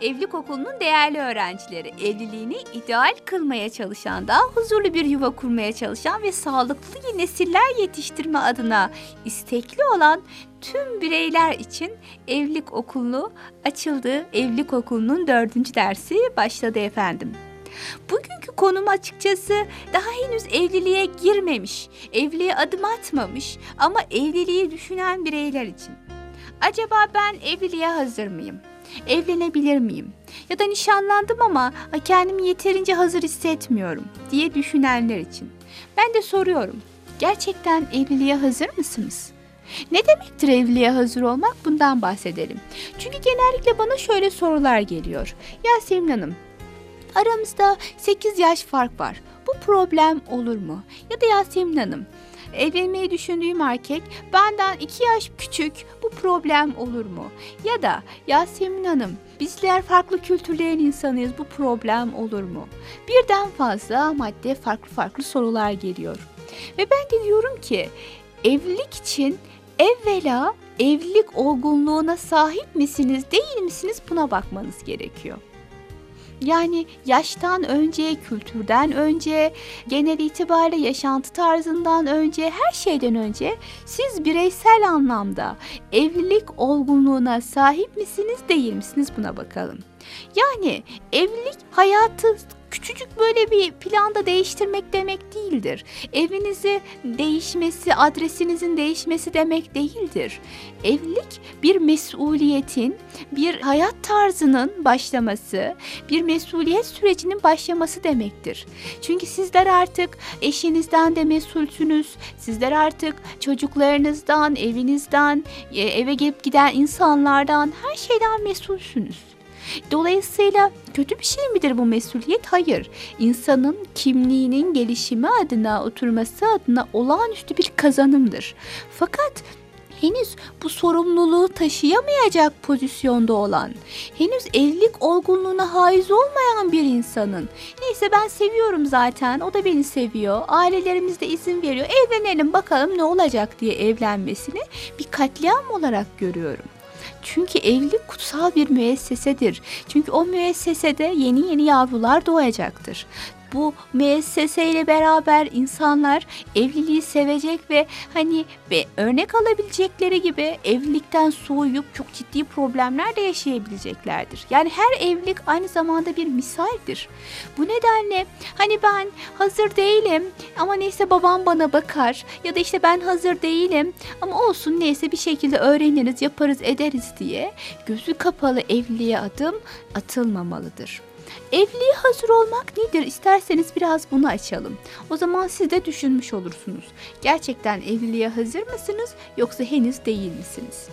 Evlilik okulunun değerli öğrencileri, evliliğini ideal kılmaya çalışan, daha huzurlu bir yuva kurmaya çalışan ve sağlıklı nesiller yetiştirme adına istekli olan tüm bireyler için evlilik okulu açıldı. Evlilik okulunun dördüncü dersi başladı efendim. Bugünkü konum açıkçası daha henüz evliliğe girmemiş, evliliğe adım atmamış ama evliliği düşünen bireyler için. Acaba ben evliliğe hazır mıyım? Evlenebilir miyim? Ya da nişanlandım ama kendimi yeterince hazır hissetmiyorum diye düşünenler için. Ben de soruyorum. Gerçekten evliliğe hazır mısınız? Ne demektir evliliğe hazır olmak? Bundan bahsedelim. Çünkü genellikle bana şöyle sorular geliyor. Yasemin Hanım, aramızda 8 yaş fark var. Bu problem olur mu? Ya da Yasemin Hanım, evlenmeyi düşündüğüm erkek benden iki yaş küçük bu problem olur mu? Ya da Yasemin Hanım bizler farklı kültürlerin insanıyız bu problem olur mu? Birden fazla madde farklı farklı sorular geliyor. Ve ben de diyorum ki evlilik için evvela evlilik olgunluğuna sahip misiniz değil misiniz buna bakmanız gerekiyor. Yani yaştan önce, kültürden önce, genel itibariyle yaşantı tarzından önce, her şeyden önce siz bireysel anlamda evlilik olgunluğuna sahip misiniz, değil misiniz buna bakalım. Yani evlilik hayatı küçücük böyle bir planda değiştirmek demek değildir. Evinizi değişmesi, adresinizin değişmesi demek değildir. Evlilik bir mesuliyetin, bir hayat tarzının başlaması, bir mesuliyet sürecinin başlaması demektir. Çünkü sizler artık eşinizden de mesulsünüz. Sizler artık çocuklarınızdan, evinizden, e, eve gelip giden insanlardan, her şeyden mesulsünüz. Dolayısıyla kötü bir şey midir bu mesuliyet? Hayır. İnsanın kimliğinin gelişimi adına, oturması adına olağanüstü bir kazanımdır. Fakat henüz bu sorumluluğu taşıyamayacak pozisyonda olan, henüz evlilik olgunluğuna haiz olmayan bir insanın, neyse ben seviyorum zaten, o da beni seviyor, ailelerimiz de izin veriyor, evlenelim bakalım ne olacak diye evlenmesini bir katliam olarak görüyorum. Çünkü evlilik kutsal bir müessesedir. Çünkü o müessesede yeni yeni yavrular doğacaktır bu müesseseyle beraber insanlar evliliği sevecek ve hani ve örnek alabilecekleri gibi evlilikten soğuyup çok ciddi problemler de yaşayabileceklerdir. Yani her evlilik aynı zamanda bir misaldir. Bu nedenle hani ben hazır değilim ama neyse babam bana bakar ya da işte ben hazır değilim ama olsun neyse bir şekilde öğreniriz, yaparız, ederiz diye gözü kapalı evliliğe adım atılmamalıdır. Evliliğe hazır olmak nedir? İsterseniz biraz bunu açalım. O zaman siz de düşünmüş olursunuz. Gerçekten evliliğe hazır mısınız yoksa henüz değil misiniz?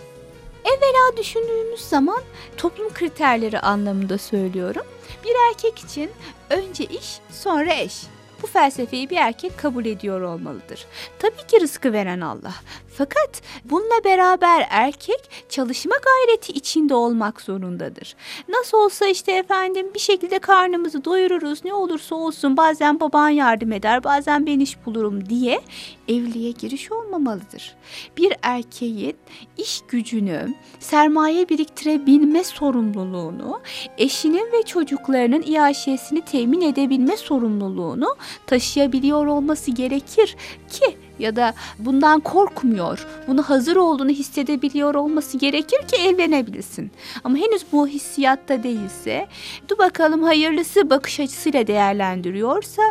Evvela düşündüğümüz zaman toplum kriterleri anlamında söylüyorum. Bir erkek için önce iş, sonra eş. Bu felsefeyi bir erkek kabul ediyor olmalıdır. Tabii ki rızkı veren Allah. Fakat bununla beraber erkek çalışma gayreti içinde olmak zorundadır. Nasıl olsa işte efendim bir şekilde karnımızı doyururuz ne olursa olsun bazen baban yardım eder bazen ben iş bulurum diye evliliğe giriş olmamalıdır. Bir erkeğin iş gücünü, sermaye biriktirebilme sorumluluğunu, eşinin ve çocuklarının iaşesini temin edebilme sorumluluğunu taşıyabiliyor olması gerekir ki ya da bundan korkmuyor, bunu hazır olduğunu hissedebiliyor olması gerekir ki evlenebilsin. Ama henüz bu hissiyatta değilse, dur bakalım hayırlısı bakış açısıyla değerlendiriyorsa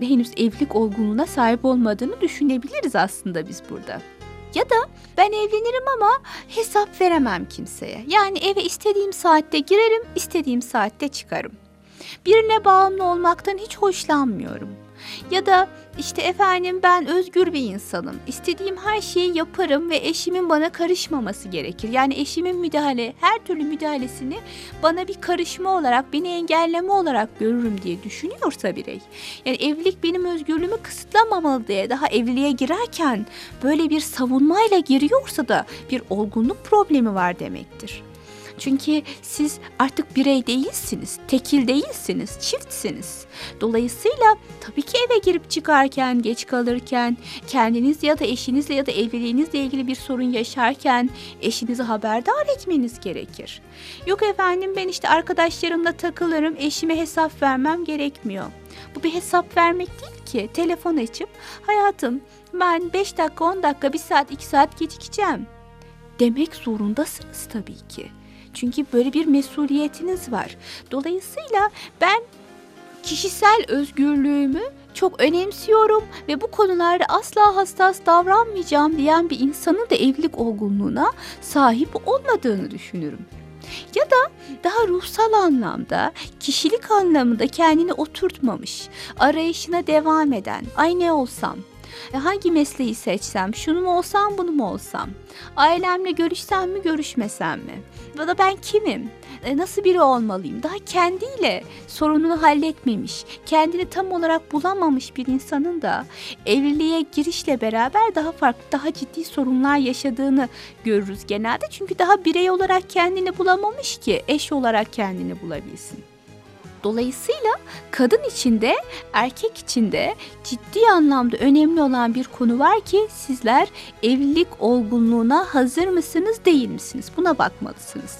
henüz evlilik olgunluğuna sahip olmadığını düşünebiliriz aslında biz burada. Ya da ben evlenirim ama hesap veremem kimseye. Yani eve istediğim saatte girerim, istediğim saatte çıkarım. Birine bağımlı olmaktan hiç hoşlanmıyorum. Ya da işte efendim ben özgür bir insanım. İstediğim her şeyi yaparım ve eşimin bana karışmaması gerekir. Yani eşimin müdahale, her türlü müdahalesini bana bir karışma olarak, beni engelleme olarak görürüm diye düşünüyorsa birey. Yani evlilik benim özgürlüğümü kısıtlamamalı diye daha evliliğe girerken böyle bir savunmayla giriyorsa da bir olgunluk problemi var demektir. Çünkü siz artık birey değilsiniz, tekil değilsiniz, çiftsiniz. Dolayısıyla tabii ki eve girip çıkarken, geç kalırken, kendiniz ya da eşinizle ya da evliliğinizle ilgili bir sorun yaşarken eşinizi haberdar etmeniz gerekir. Yok efendim ben işte arkadaşlarımla takılırım, eşime hesap vermem gerekmiyor. Bu bir hesap vermek değil ki. Telefon açıp hayatım ben 5 dakika, 10 dakika, 1 saat, 2 saat gecikeceğim demek zorundasınız tabii ki. Çünkü böyle bir mesuliyetiniz var. Dolayısıyla ben kişisel özgürlüğümü çok önemsiyorum ve bu konularda asla hassas davranmayacağım diyen bir insanın da evlilik olgunluğuna sahip olmadığını düşünürüm. Ya da daha ruhsal anlamda, kişilik anlamında kendini oturtmamış, arayışına devam eden, ay ne olsam, hangi mesleği seçsem, şunu mu olsam, bunu mu olsam, ailemle görüşsem mi, görüşmesem mi, ya da ben kimim, e, nasıl biri olmalıyım? Daha kendiyle sorununu halletmemiş, kendini tam olarak bulamamış bir insanın da evliliğe girişle beraber daha farklı, daha ciddi sorunlar yaşadığını görürüz genelde. Çünkü daha birey olarak kendini bulamamış ki eş olarak kendini bulabilsin. Dolayısıyla kadın içinde, erkek içinde ciddi anlamda önemli olan bir konu var ki sizler evlilik olgunluğuna hazır mısınız, değil misiniz? Buna bakmalısınız.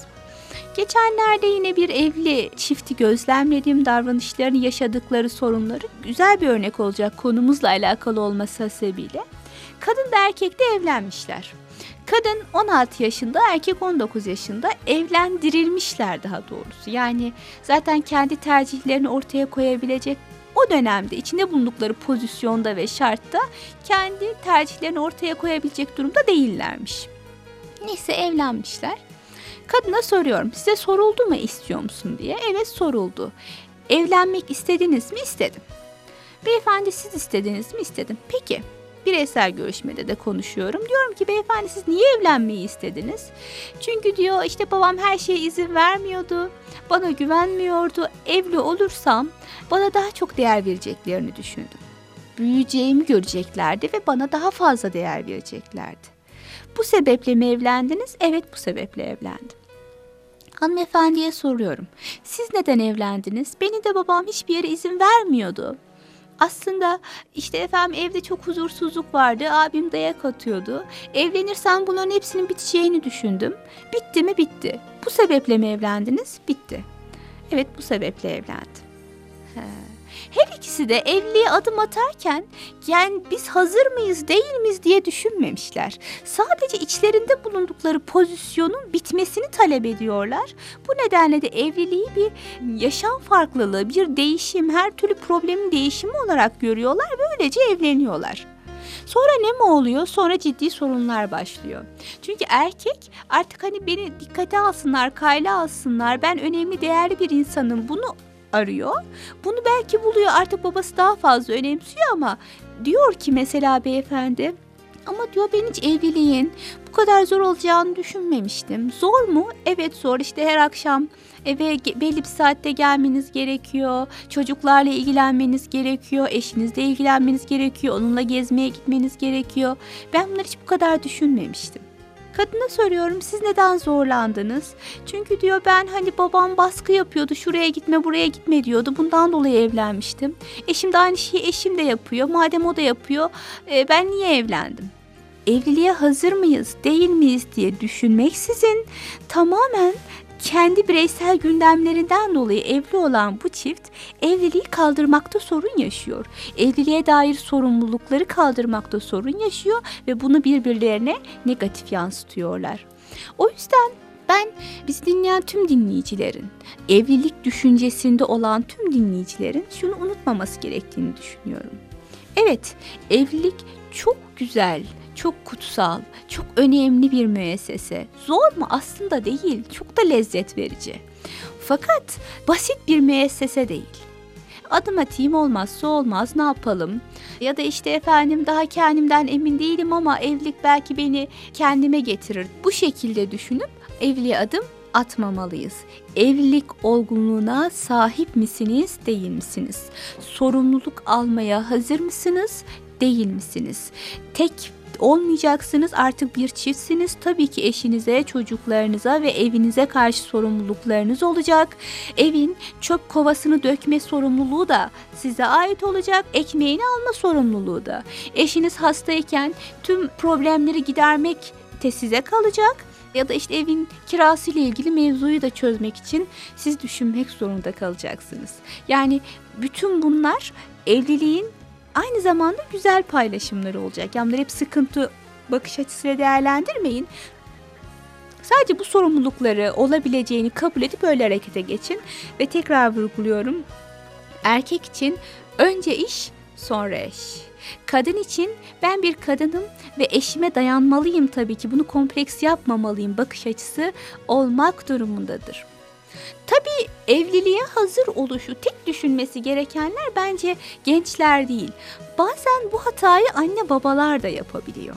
Geçenlerde yine bir evli çifti gözlemlediğim davranışlarını yaşadıkları sorunları güzel bir örnek olacak konumuzla alakalı olması sebebiyle. Kadın da erkek de evlenmişler. Kadın 16 yaşında, erkek 19 yaşında evlendirilmişler daha doğrusu. Yani zaten kendi tercihlerini ortaya koyabilecek o dönemde içinde bulundukları pozisyonda ve şartta kendi tercihlerini ortaya koyabilecek durumda değillermiş. Neyse evlenmişler. Kadına soruyorum size soruldu mu istiyor musun diye. Evet soruldu. Evlenmek istediniz mi? İstedim. Beyefendi siz istediniz mi? İstedim. Peki bireysel görüşmede de konuşuyorum. Diyorum ki beyefendi siz niye evlenmeyi istediniz? Çünkü diyor işte babam her şeye izin vermiyordu. Bana güvenmiyordu. Evli olursam bana daha çok değer vereceklerini düşündüm. Büyüyeceğimi göreceklerdi ve bana daha fazla değer vereceklerdi. Bu sebeple mi evlendiniz? Evet bu sebeple evlendim. Hanımefendiye soruyorum. Siz neden evlendiniz? Beni de babam hiçbir yere izin vermiyordu. Aslında işte efendim evde çok huzursuzluk vardı. Abim dayak atıyordu. Evlenirsem bunların hepsinin biteceğini düşündüm. Bitti mi? Bitti. Bu sebeple mi evlendiniz? Bitti. Evet bu sebeple evlendim. He. Her ikisi de evliliğe adım atarken yani biz hazır mıyız değil miyiz diye düşünmemişler. Sadece içlerinde bulundukları pozisyonun bitmesini talep ediyorlar. Bu nedenle de evliliği bir yaşam farklılığı, bir değişim, her türlü problemin değişimi olarak görüyorlar ve böylece evleniyorlar. Sonra ne mi oluyor? Sonra ciddi sorunlar başlıyor. Çünkü erkek artık hani beni dikkate alsınlar, kayla alsınlar. Ben önemli, değerli bir insanım. Bunu arıyor. Bunu belki buluyor artık babası daha fazla önemsiyor ama diyor ki mesela beyefendi ama diyor ben hiç evliliğin bu kadar zor olacağını düşünmemiştim. Zor mu? Evet zor işte her akşam eve belli bir saatte gelmeniz gerekiyor. Çocuklarla ilgilenmeniz gerekiyor. Eşinizle ilgilenmeniz gerekiyor. Onunla gezmeye gitmeniz gerekiyor. Ben bunları hiç bu kadar düşünmemiştim. Kadına soruyorum siz neden zorlandınız? Çünkü diyor ben hani babam baskı yapıyordu şuraya gitme buraya gitme diyordu. Bundan dolayı evlenmiştim. Eşim de aynı şeyi eşim de yapıyor. Madem o da yapıyor e, ben niye evlendim? Evliliğe hazır mıyız değil miyiz diye düşünmeksizin tamamen kendi bireysel gündemlerinden dolayı evli olan bu çift evliliği kaldırmakta sorun yaşıyor. Evliliğe dair sorumlulukları kaldırmakta sorun yaşıyor ve bunu birbirlerine negatif yansıtıyorlar. O yüzden ben biz dinleyen tüm dinleyicilerin, evlilik düşüncesinde olan tüm dinleyicilerin şunu unutmaması gerektiğini düşünüyorum. Evet, evlilik çok güzel, çok kutsal, çok önemli bir müessese. Zor mu? Aslında değil. Çok da lezzet verici. Fakat basit bir müessese değil. Adım atayım olmazsa olmaz ne yapalım? Ya da işte efendim daha kendimden emin değilim ama evlilik belki beni kendime getirir. Bu şekilde düşünüp evliliğe adım atmamalıyız. Evlilik olgunluğuna sahip misiniz, değil misiniz? Sorumluluk almaya hazır mısınız, değil misiniz? Tek olmayacaksınız artık bir çiftsiniz. Tabii ki eşinize, çocuklarınıza ve evinize karşı sorumluluklarınız olacak. Evin çöp kovasını dökme sorumluluğu da size ait olacak. Ekmeğini alma sorumluluğu da. Eşiniz hastayken tüm problemleri gidermek de size kalacak ya da işte evin kirası ile ilgili mevzuyu da çözmek için siz düşünmek zorunda kalacaksınız. Yani bütün bunlar evliliğin aynı zamanda güzel paylaşımları olacak. Yani hep sıkıntı bakış açısıyla değerlendirmeyin. Sadece bu sorumlulukları olabileceğini kabul edip öyle harekete geçin. Ve tekrar vurguluyorum. Erkek için önce iş, sonra eş. Kadın için ben bir kadınım ve eşime dayanmalıyım tabii ki bunu kompleks yapmamalıyım bakış açısı olmak durumundadır. Tabii evliliğe hazır oluşu tek düşünmesi gerekenler bence gençler değil. Bazen bu hatayı anne babalar da yapabiliyor.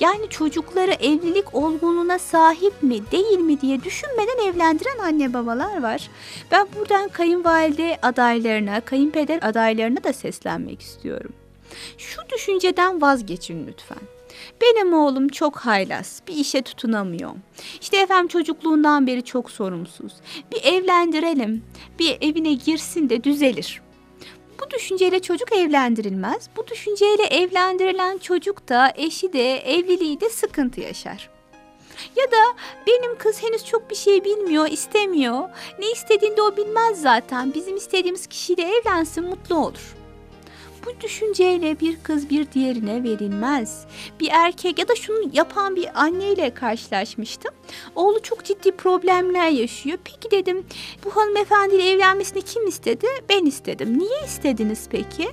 Yani çocukları evlilik olgunluğuna sahip mi değil mi diye düşünmeden evlendiren anne babalar var. Ben buradan kayınvalide adaylarına, kayınpeder adaylarına da seslenmek istiyorum. Şu düşünceden vazgeçin lütfen. Benim oğlum çok haylaz, bir işe tutunamıyor. İşte efendim çocukluğundan beri çok sorumsuz. Bir evlendirelim, bir evine girsin de düzelir. Bu düşünceyle çocuk evlendirilmez. Bu düşünceyle evlendirilen çocuk da eşi de evliliği de sıkıntı yaşar. Ya da benim kız henüz çok bir şey bilmiyor, istemiyor. Ne istediğini de o bilmez zaten. Bizim istediğimiz kişiyle evlensin, mutlu olur. Bu düşünceyle bir kız bir diğerine verilmez. Bir erkek ya da şunu yapan bir anneyle karşılaşmıştım. Oğlu çok ciddi problemler yaşıyor. Peki dedim bu hanımefendiyle evlenmesini kim istedi? Ben istedim. Niye istediniz peki?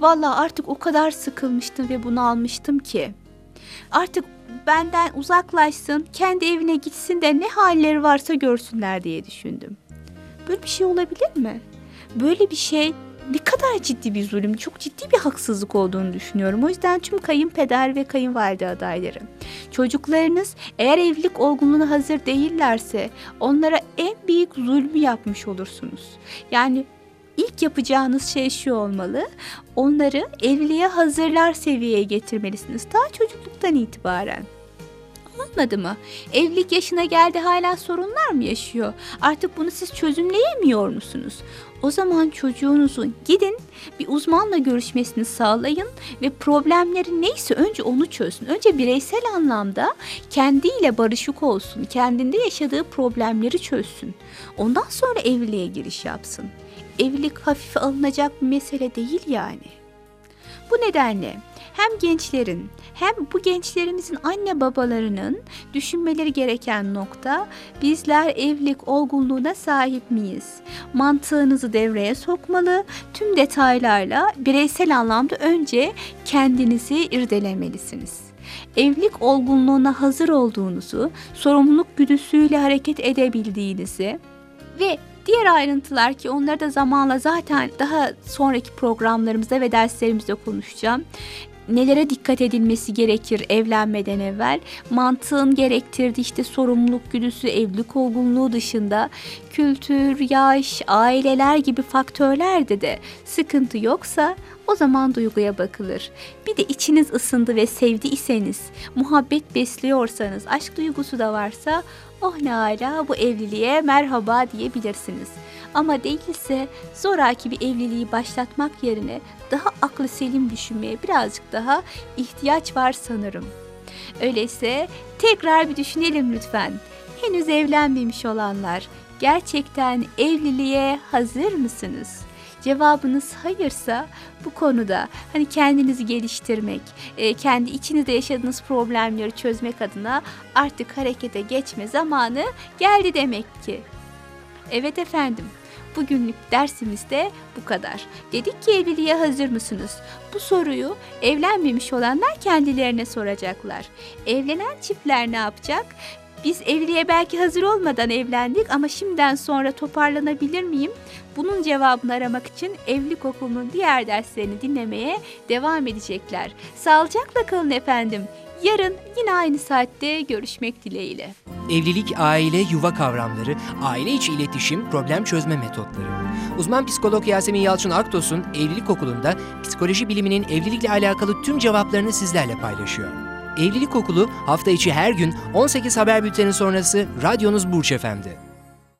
Valla artık o kadar sıkılmıştım ve bunu almıştım ki. Artık benden uzaklaşsın, kendi evine gitsin de ne halleri varsa görsünler diye düşündüm. Böyle bir şey olabilir mi? Böyle bir şey ne kadar ciddi bir zulüm, çok ciddi bir haksızlık olduğunu düşünüyorum. O yüzden tüm kayınpeder ve kayınvalide adayları. Çocuklarınız eğer evlilik olgunluğuna hazır değillerse onlara en büyük zulmü yapmış olursunuz. Yani ilk yapacağınız şey şu olmalı. Onları evliliğe hazırlar seviyeye getirmelisiniz. Daha çocukluktan itibaren olmadı mı? Evlilik yaşına geldi hala sorunlar mı yaşıyor? Artık bunu siz çözümleyemiyor musunuz? O zaman çocuğunuzun gidin bir uzmanla görüşmesini sağlayın ve problemleri neyse önce onu çözsün. Önce bireysel anlamda kendiyle barışık olsun, kendinde yaşadığı problemleri çözsün. Ondan sonra evliliğe giriş yapsın. Evlilik hafife alınacak bir mesele değil yani. Bu nedenle hem gençlerin hem bu gençlerimizin anne babalarının düşünmeleri gereken nokta bizler evlilik olgunluğuna sahip miyiz? Mantığınızı devreye sokmalı, tüm detaylarla bireysel anlamda önce kendinizi irdelemelisiniz evlilik olgunluğuna hazır olduğunuzu, sorumluluk güdüsüyle hareket edebildiğinizi ve diğer ayrıntılar ki onları da zamanla zaten daha sonraki programlarımızda ve derslerimizde konuşacağım nelere dikkat edilmesi gerekir evlenmeden evvel? Mantığın gerektirdiği işte sorumluluk güdüsü, evlilik olgunluğu dışında kültür, yaş, aileler gibi faktörlerde de sıkıntı yoksa o zaman duyguya bakılır. Bir de içiniz ısındı ve sevdiyseniz, muhabbet besliyorsanız, aşk duygusu da varsa oh ne ala bu evliliğe merhaba diyebilirsiniz. Ama değilse zoraki bir evliliği başlatmak yerine daha aklı selim düşünmeye birazcık daha ihtiyaç var sanırım. Öyleyse tekrar bir düşünelim lütfen. Henüz evlenmemiş olanlar gerçekten evliliğe hazır mısınız? Cevabınız hayırsa bu konuda hani kendinizi geliştirmek, e, kendi içinizde yaşadığınız problemleri çözmek adına artık harekete geçme zamanı geldi demek ki. Evet efendim. Bugünlük dersimizde bu kadar. Dedik ki evliliğe hazır mısınız? Bu soruyu evlenmemiş olanlar kendilerine soracaklar. Evlenen çiftler ne yapacak? Biz evliliğe belki hazır olmadan evlendik ama şimdiden sonra toparlanabilir miyim? Bunun cevabını aramak için evlilik okulunun diğer derslerini dinlemeye devam edecekler. Sağlıcakla kalın efendim. Yarın yine aynı saatte görüşmek dileğiyle. Evlilik, aile, yuva kavramları, aile içi iletişim, problem çözme metotları. Uzman psikolog Yasemin Yalçın Aktos'un Evlilik Okulu'nda psikoloji biliminin evlilikle alakalı tüm cevaplarını sizlerle paylaşıyor. Evlilik Okulu hafta içi her gün 18 haber bülteni sonrası radyonuz Burç Efendi.